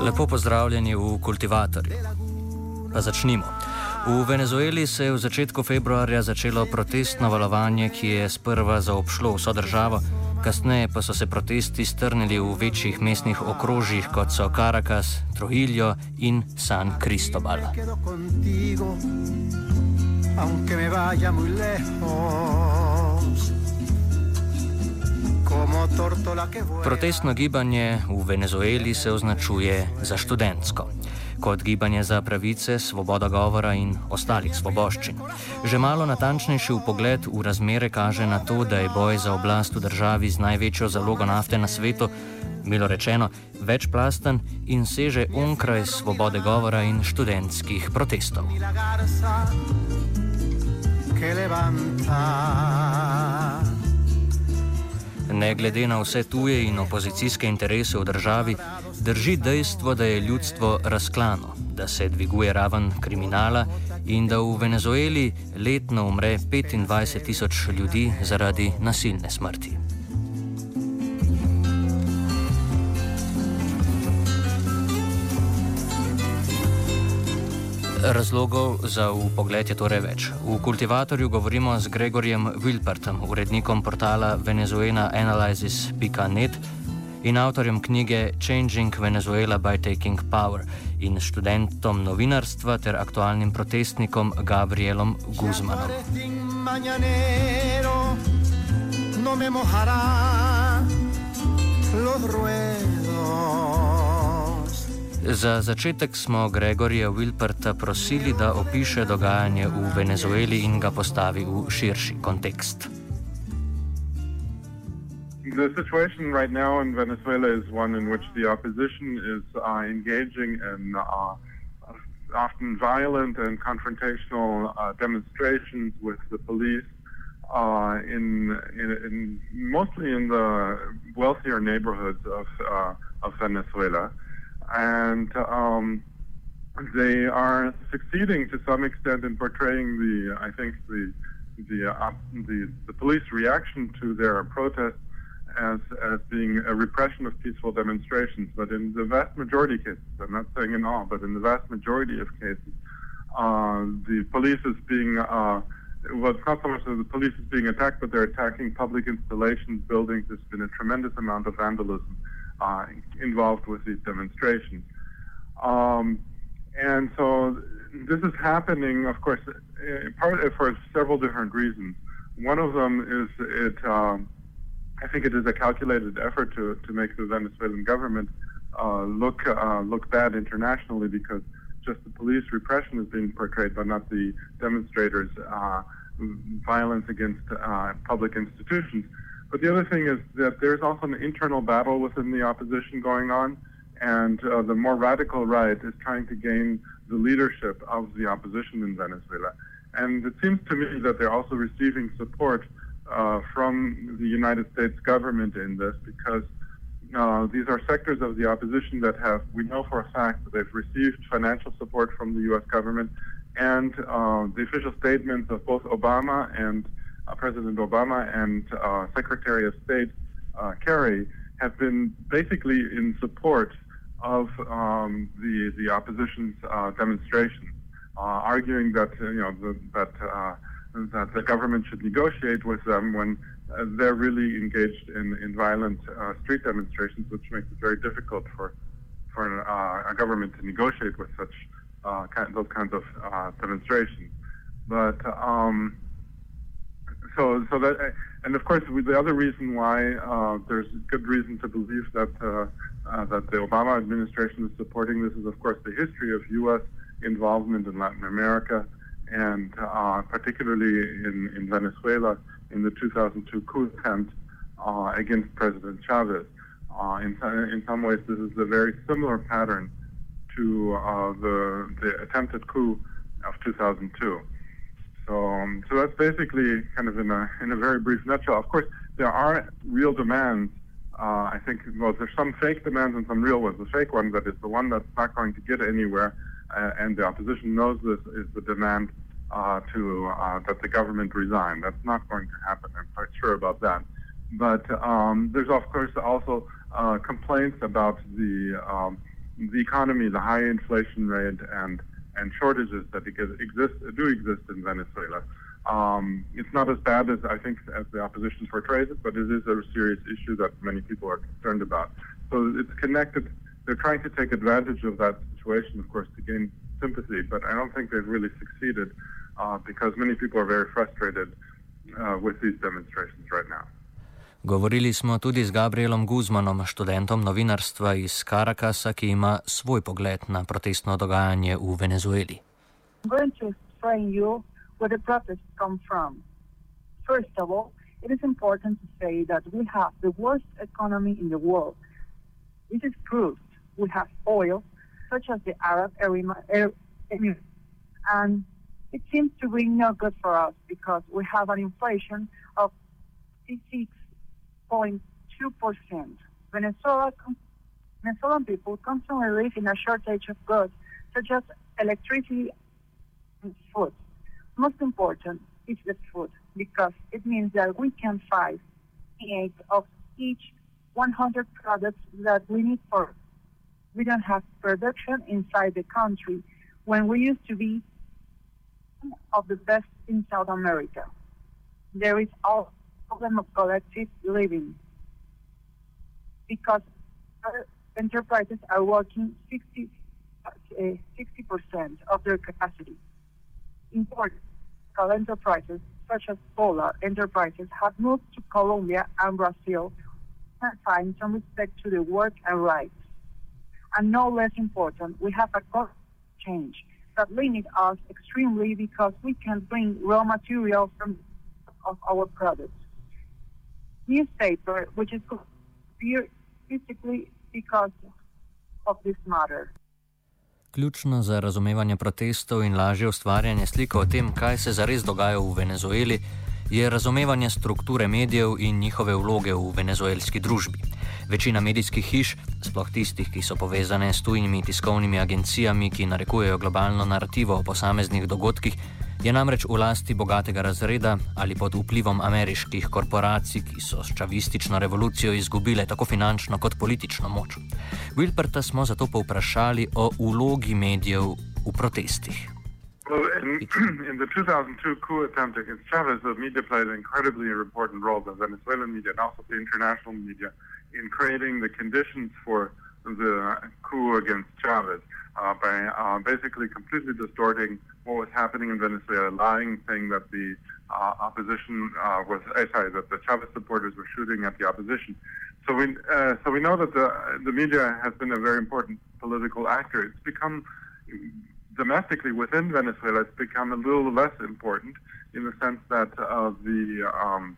Lepo pozdravljeni v kultivatorju. Pa začnimo. V Venezueli se je v začetku februarja začelo protestno valovanje, ki je sprva zaobšlo vso državo, kasneje pa so se protesti strnili v večjih mestnih okrožjih, kot so Caracas, Trujillo in San Cristobal. Aunque me vaya muy lejos. Protestno gibanje v Venezueli se označuje za študentsko, kot gibanje za pravice, svoboda govora in ostalih svoboščin. Že malo natančnejši pogled v razmere kaže na to, da je boj za oblast v državi z največjo zalogo nafte na svetu, milo rečeno, večplasten in seže onkraj svobode govora in študentskih protestov. Que levanta. Ne glede na vse tuje in opozicijske interese v državi, drži dejstvo, da je ljudstvo razklano, da se dviguje raven kriminala in da v Venezueli letno umre 25 tisoč ljudi zaradi nasilne smrti. Razlogov za upogled je torej več. V kultivatorju govorimo z Gregorjem Wilpertom, urednikom portala venezuelaanalysis.net in avtorjem knjige Changing Venezuela by Taking Power in študentom novinarstva ter aktualnim protestnikom Gabrielom Guzmanom. No me mojará los ruedos. Za začetek smo Gregorja Wilperta prosili, da opiše dogajanje v Venezueli in ga postavi v širši kontekst. The situation right now in Venezuela is one in which the opposition is uh, engaging in uh, often violent and confrontational uh, demonstrations with the police uh, in, in, in, mostly in the wealthier neighborhoods of, uh, of Venezuela. And um, they are succeeding to some extent in portraying the, I think, the the, uh, the, the police reaction to their protests as as being a repression of peaceful demonstrations. But in the vast majority of cases, I'm not saying in all, but in the vast majority of cases, uh, the police is being uh, well, it's not so much that the police is being attacked, but they're attacking public installations, buildings. There's been a tremendous amount of vandalism uh, involved with these demonstrations. Um, and so this is happening, of course, part for several different reasons. One of them is it. Um, I think it is a calculated effort to, to make the Venezuelan government uh, look uh, look bad internationally because just the police repression is being portrayed, but not the demonstrators' uh, violence against uh, public institutions. But the other thing is that there's also an internal battle within the opposition going on, and uh, the more radical right is trying to gain the leadership of the opposition in Venezuela. And it seems to me that they're also receiving support uh, from the United States government in this because uh, these are sectors of the opposition that have, we know for a fact that they've received financial support from the U.S. government, and uh, the official statements of both Obama and President Obama and uh, Secretary of State uh, Kerry have been basically in support of um, the the opposition's demonstrations, arguing that you know the, that that the government should negotiate with them when uh, they're really engaged in, in violent uh, street demonstrations, which makes it very difficult for for uh, a government to negotiate with such kind, those kinds of demonstrations. But um, so so that and of course the other reason why uh, there's good reason to believe that uh, uh, that the Obama administration is supporting this is of course the history of U.S. involvement in Latin America and uh, particularly in, in Venezuela in the 2002 coup attempt uh, against President Chavez. Uh, in, in some ways, this is a very similar pattern to the the attempted coup of 2002. So, um, so that's basically kind of in a in a very brief nutshell. Of course, there are real demands. Uh, I think well, there's some fake demands and some real ones. The fake one that is the one that's not going to get anywhere, uh, and the opposition knows this is the demand uh, to uh, that the government resign. That's not going to happen. I'm quite sure about that. But um, there's of course also uh, complaints about the um, the economy, the high inflation rate, and and shortages that exist do exist in Venezuela. Um, it's not as bad as I think as the opposition portrays it, but it is a serious issue that many people are concerned about. So it's connected. They're trying to take advantage of that situation, of course, to gain sympathy, but I don't think they've really succeeded uh, because many people are very frustrated uh, with these demonstrations right now. Govorili smo tudi z Gabrielom Guzmanom, študentom novinarstva iz Karakasa, ki ima svoj pogled na protestno dogajanje v Venezueli. First of all, it is important to say that we have the worst economy in the world. This is proved. We have oil, such as the Arab Emirates, and it seems to be no good for us because we have an inflation of 6.2%. Venezuela, Venezuelan people constantly live in a shortage of goods such as electricity and food. Most important is the food because it means that we can find eight of each 100 products that we need for. We don't have production inside the country when we used to be one of the best in South America. There is all problem of collective living because uh, enterprises are working uh, 60 percent of their capacity. Important enterprises such as Polar enterprises have moved to Colombia and Brazil and find some respect to the work and rights. And no less important, we have a cost change that limit us extremely because we can bring raw materials from of our products. Newspaper, which is basically because of this matter. Ključno za razumevanje protestov in lažje ustvarjanje slike o tem, kaj se zares dogaja v Venezueli, je razumevanje strukture medijev in njihove vloge v venezuelski družbi. Večina medijskih hiš, sploh tistih, ki so povezane s tujimi tiskovnimi agencijami, ki narekujejo globalno narativo o posameznih dogodkih, je namreč v lasti bogatega razreda ali pod vplivom ameriških korporacij, ki so s čavistično revolucijo izgubile tako finančno kot politično moč. Wilperta smo zato povprašali o vlogi medijev v protestih. Well, in, in, the 2002 coup attempt against Chavez, the media played an incredibly important role, the Venezuelan media and also the international media, in creating the conditions for the coup against Chavez uh, by uh, basically completely distorting what was happening in Venezuela, lying, saying that the uh, opposition uh, was, uh, sorry, that the Chavez supporters were shooting at the opposition. So we, uh, so we know that the, the media has been a very important political actor. It's become domestically within Venezuela, it's become a little less important in the sense that uh, the um,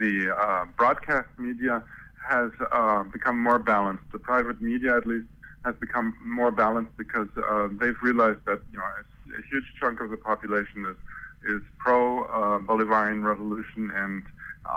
the uh, broadcast media has uh, become more balanced. The private media, at least, has become more balanced because uh, they've realized that you know a, a, huge chunk of the population is is pro uh, Bolivarian revolution, and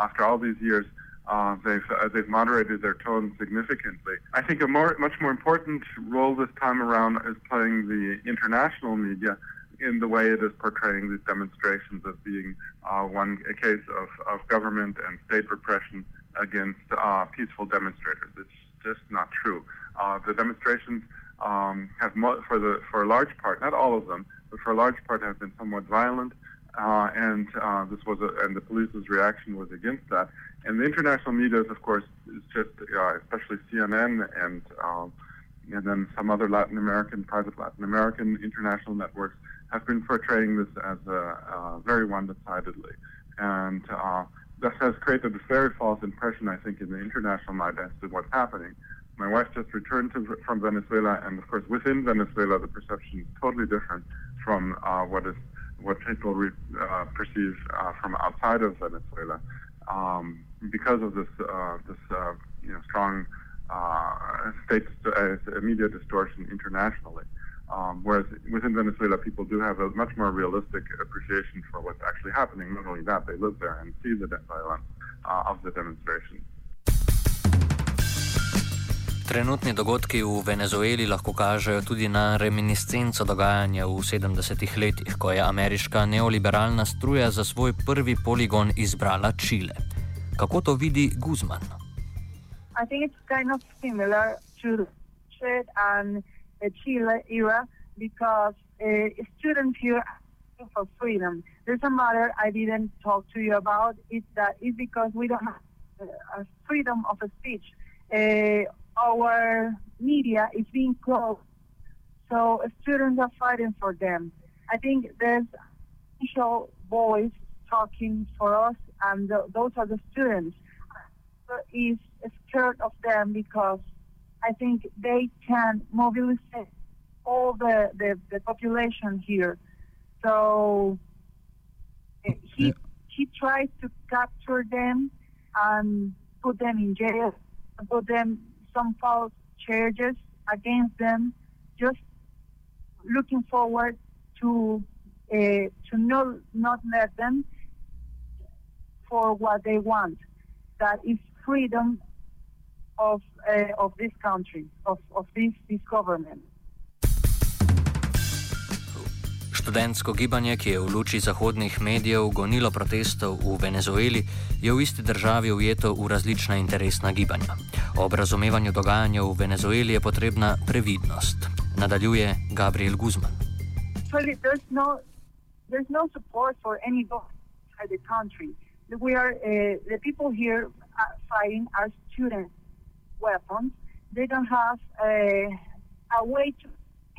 after all these years, uh, they've uh, they've moderated their tone significantly. I think a more much more important role this time around is playing the international media in the way it is portraying these demonstrations as being uh, one a case of, of government and state repression against uh, peaceful demonstrators. It's just not true. Uh, the demonstrations um, have mo- for the for a large part, not all of them, but for a large part, have been somewhat violent. Uh, and uh, this was a, and the police's reaction was against that. And the international media, of course, is just uh, especially CNN and um, and then some other Latin American, private Latin American international networks have been portraying this as a, very one-sidedly, and uh, this has created this very false impression, I think, in the international mind as to what's happening. My wife just returned to, from Venezuela, and of course, within Venezuela, the perception is totally different from uh, what is what people re, uh, perceive uh, from outside of Venezuela, um, because of this uh, this uh, you know strong uh, state media distortion internationally. Um, whereas within Venezuela, people do have a much more realistic appreciation for what's actually happening. Not only that, they live there and see the violence of the demonstrations. Trenutni dogodki v Venezueli lahko kažejo tudi na reminiscenco dogajanja v 70-ih letih, ko je ameriška neoliberalna struja za svoj prvi poligon izbrala Čile. Kako to vidi Guzman? I think it's kind of similar to the and the Chile era because uh, students here for freedom. There's a matter I didn't talk to you about. Is that is because we don't have uh, freedom of speech. Uh, our media is being closed, so students are fighting for them. I think there's initial voice talking for us, and those are the students. Is scared of them because I think they can mobilize all the, the, the population here. So he yeah. he tries to capture them and put them in jail, put them some false charges against them, just looking forward to uh, to not not let them for what they want. That is freedom of uh, of this country, of, of this, this government. Študentsko gibanje, ki je v luči zahodnih medijev gonilo protestov v Venezueli, je v isti državi ujeto v različna interesna gibanja. Ob razumevanju dogajanja v Venezueli je potrebna previdnost, nadaljuje Gabriel Guzman. Actually, there's no, there's no support for any outside the country. We are, uh, the people here uh, fighting are students, weapons. They don't have a, a way to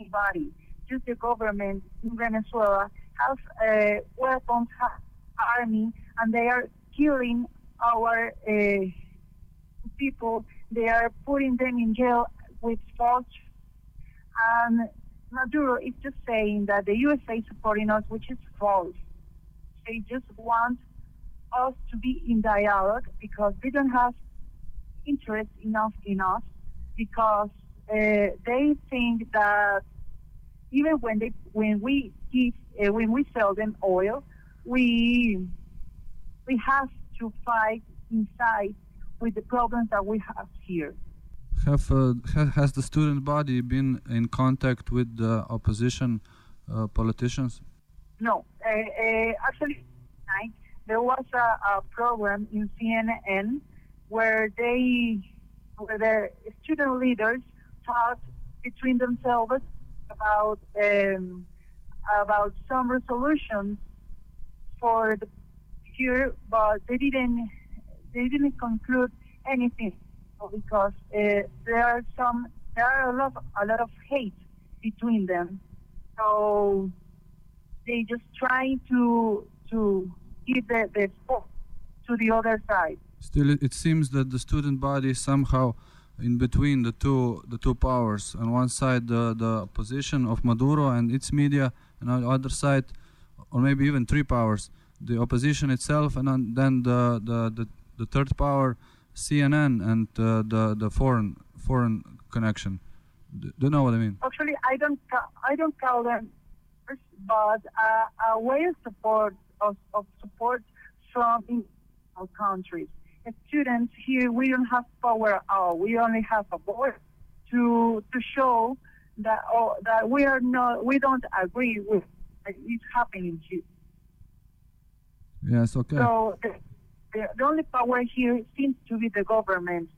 anybody the government in Venezuela have uh, weapons, have army, and they are killing our uh, people. They are putting them in jail with false. And Maduro is just saying that the USA is supporting us, which is false. They just want us to be in dialogue because they don't have interest enough in us because uh, they think that even when they when we give uh, when we sell them oil, we we have to fight inside with the problems that we have here. Have uh, has the student body been in contact with the opposition uh, politicians? No, uh, uh, actually, there was a, a program in CNN where they where the student leaders talked between themselves about um, about some resolutions for the year, but they didn't they didn't conclude anything because uh, there are some there are a lot a lot of hate between them. So they just try to to give the, the spot to the other side. Still, it seems that the student body somehow in between the two the two powers. On one side, the the opposition of Maduro and its media, and on the other side, or maybe even three powers, the opposition itself, and then the the the, the third power, CNN, and uh, the the foreign foreign connection. Do you know what I mean? Actually, I don't I don't call them, but uh, a way of support of, of support from countries students here, we don't have power at all. We only have a voice to to show that oh, that we are not we don't agree with what is happening here. Yes, okay. So the, the, the only power here seems to be the government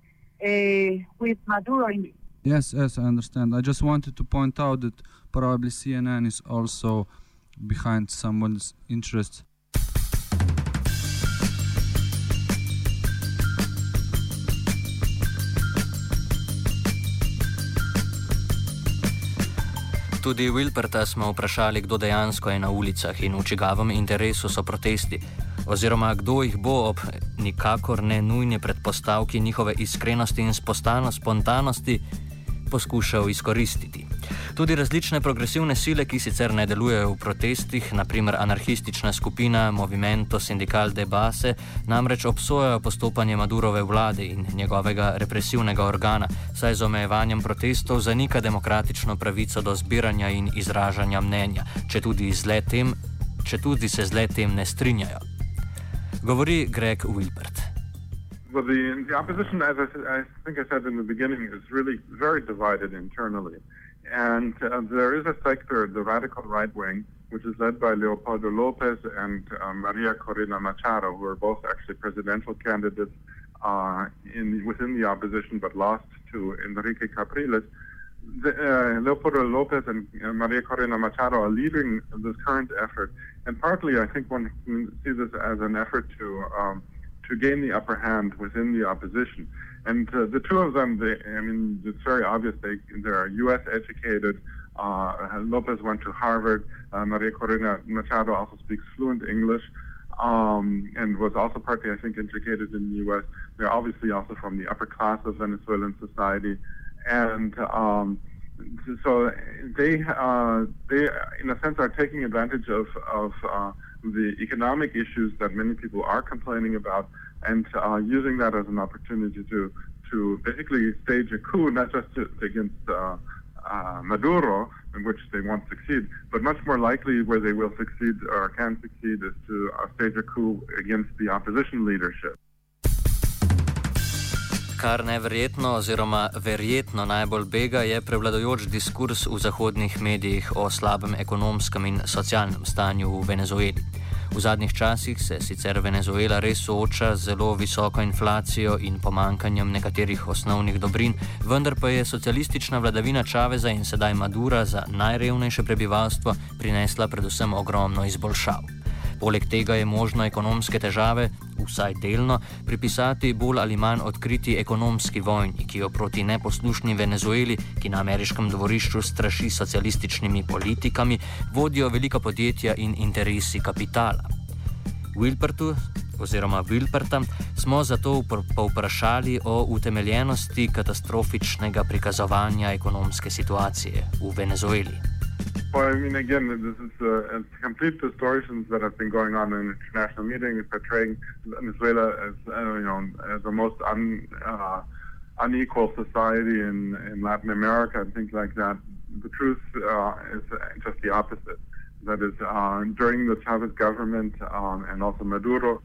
uh, with Maduro in. Yes, yes, I understand. I just wanted to point out that probably CNN is also behind someone's interests Tudi Wilperta smo vprašali, kdo dejansko je na ulicah in v čigavem interesu so protesti, oziroma kdo jih bo ob nikakor ne nujni predpostavki njihove iskrenosti in spontanosti poskušal izkoristiti. Tudi različne progresivne sile, ki sicer ne delujejo v protestih, naprimer anarhistična skupina Movimento Sindical de Base, namreč obsojajo postopanje Madurove vlade in njegovega represivnega organa, saj z omejevanjem protestov zanika demokratično pravico do zbiranja in izražanja mnenja, če tudi, tem, če tudi se z letem ne strinjajo. Govori Greg Wilbert. Well, the, the opposition, as I, I, think I said in the beginning, is really very divided internally. And uh, there is a sector, the radical right wing, which is led by Leopoldo Lopez and uh, Maria Corina Machado, who are both actually presidential candidates uh, in within the opposition, but lost to Henrique Capriles. The, uh, Leopoldo Lopez and uh, Maria Corina Machado are leading this current effort, and partly I think one can see this as an effort to um, to gain the upper hand within the opposition. And uh, the two of them, they, I mean, it's very obvious they they're U.S. educated. Uh, Lopez went to Harvard. Uh, Maria Corina Machado also speaks fluent English. Um, and was also partly, I think, educated in the U.S. They're obviously also from the upper class of Venezuelan society, and um, so they uh, they in a sense are taking advantage of of uh, the economic issues that many people are complaining about and uh, using that as an opportunity to to basically stage a coup not just against uh, uh, Maduro in which they won't succeed but much more likely where they will succeed or can succeed is to uh, stage a coup against the opposition leadership kar neverjetno oziroma verjetno najbolj bega, je prevladojoč diskurs v zahodnih medijih o slabem ekonomskem in socialnem stanju v Venezueli. V zadnjih časih se sicer Venezuela res sooča z zelo visoko inflacijo in pomankanjem nekaterih osnovnih dobrin, vendar pa je socialistična vladavina Čaveza in sedaj Madura za najrevnejše prebivalstvo prinesla predvsem ogromno izboljšav. Poleg tega je možno ekonomske težave, vsaj delno, pripisati bolj ali manj odkriti ekonomski vojni, ki jo proti neposlušni Venezueli, ki na ameriškem dvorišču straši socialističnimi politikami, vodijo velika podjetja in interesi kapitala. Wilpertu, oziroma Wilperta, smo zato povprašali o utemeljenosti katastrofičnega prikazovanja ekonomske situacije v Venezueli. Well, I mean, again, this is uh, complete distortions that have been going on in international meetings, portraying Venezuela as uh, you know as the most un, uh, unequal society in, in Latin America and things like that. The truth uh, is just the opposite. That is, uh, during the Chavez government um, and also Maduro's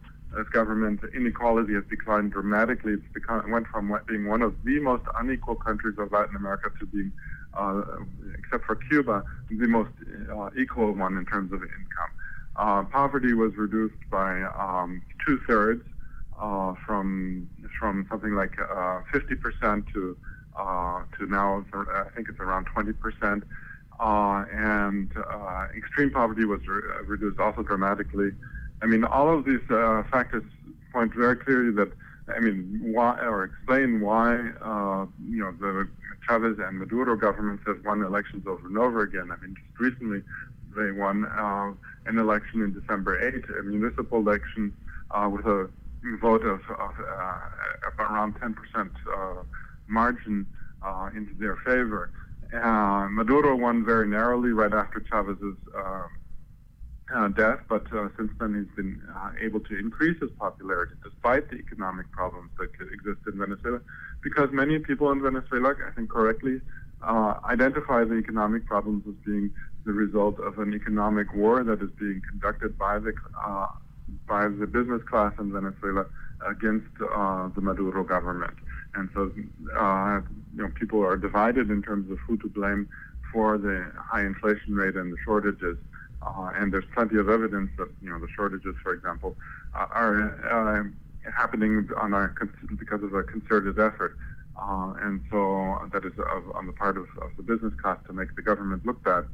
government, inequality has declined dramatically. It's become, went from being one of the most unequal countries of Latin America to being except for Cuba, the most uh, equal one in terms of income. Uh, poverty was reduced by um, two thirds from from something like 50% to to now I think it's around 20%. Uh, and uh, extreme poverty was re- reduced also dramatically. I mean, all of these uh, factors point very clearly that, I mean, why or explain why you know the Chavez and Maduro governments have won elections over and over again. I mean, just recently they won uh, an election in December 8, a municipal election uh, with a vote of, of uh, around 10% uh, margin uh, into their favor. Uh, Maduro won very narrowly right after Chavez's uh, death, but uh, since then he's been uh, able to increase his popularity despite the economic problems that exist in Venezuela, because many people in Venezuela, I think correctly, uh, identify the economic problems as being the result of an economic war that is being conducted by the uh, by the business class in Venezuela against uh, the Maduro government, and so you know people are divided in terms of who to blame for the high inflation rate and the shortages. Uh, and there's plenty of evidence that you know the shortages, for example, uh, are uh, happening on a, because of a concerted effort, uh, and so that is of, on the part of, of the business class to make the government look bad.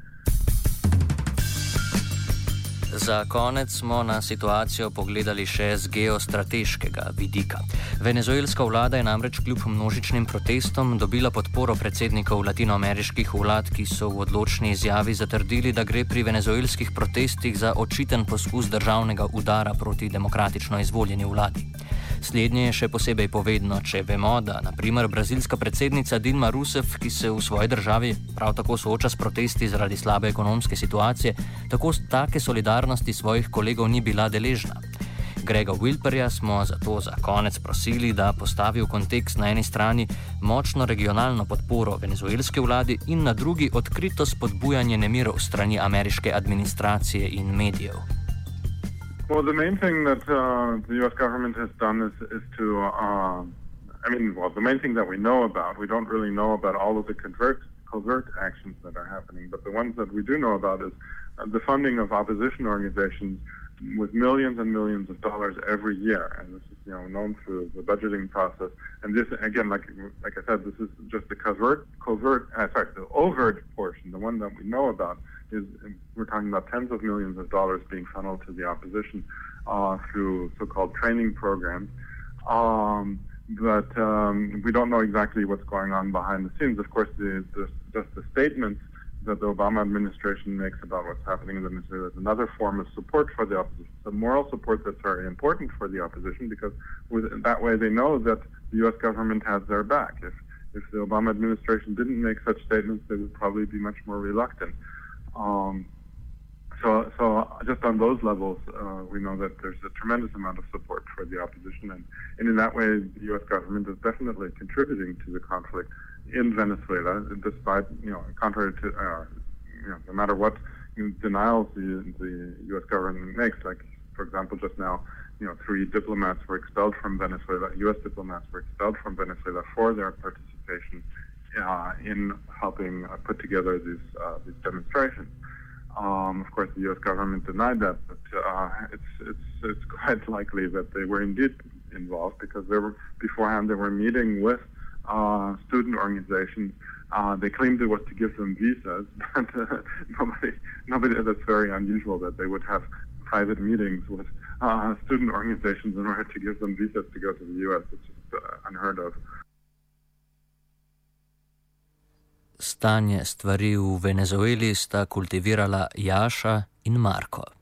Za konec smo na situacijo pogledali še z geostrateškega vidika. Venezuelska vlada je namreč kljub množičnim protestom dobila podporo predsednikov latinoameriških vlad, ki so v odločni izjavi zatrdili, da gre pri venezuelskih protestih za očiten poskus državnega udara proti demokratično izvoljeni vladi. Slednje je še posebej povedno, če vemo, da naprimer brazilska predsednica Dilma Rousseff, ki se v svoji državi prav tako sooča s protesti zaradi slabe ekonomske situacije, tako take solidarnosti svojih kolegov ni bila deležna. Grega Wilperja smo zato za konec prosili, da postavi v kontekst na eni strani močno regionalno podporo venezuelske vladi in na drugi odkrito spodbujanje nemirov strani ameriške administracije in medijev. Well, the main thing that uh, the U.S. government has done is, is to, uh, I mean, well, the main thing that we know about, we don't really know about all of the convert, covert actions that are happening. But the ones that we do know about is uh, the funding of opposition organizations with millions and millions of dollars every year, and this is you know known through the budgeting process. And this again, like like I said, this is just the covert, covert, uh, sorry, the overt portion, the one that we know about is we're talking about tens of millions of dollars being funneled to the opposition uh, through so-called training programs. Um, but um, we don't know exactly what's going on behind the scenes. Of course, the, the, just the statements that the Obama administration makes about what's happening in Venezuela is another form of support for the opposition. The moral support that's very important for the opposition because with, that way they know that the U.S. government has their back. If if the Obama administration didn't make such statements, they would probably be much more reluctant. Um, so, so just on those levels, uh, we know that there's a tremendous amount of support for the opposition, and, and in that way, the U.S. government is definitely contributing to the conflict in Venezuela, despite you know, contrary to uh, you know, no matter what denials the, the U.S. government makes, like for example, just now, you know, three diplomats were expelled from Venezuela. U.S. diplomats were expelled from Venezuela for their participation uh, in helping uh, put together these uh, these demonstrations. Um, of course, the U.S. government denied that, but uh, it's it's it's quite likely that they were indeed involved because they were beforehand they were meeting with uh, student organizations. Uh, they claimed it was to give them visas, but uh, nobody nobody that's very unusual that they would have private meetings with uh, student organizations in order to give them visas to go to the U.S. It's just uh, unheard of. Stanje stvari v Venezueli sta kultivirala Jaša in Marko.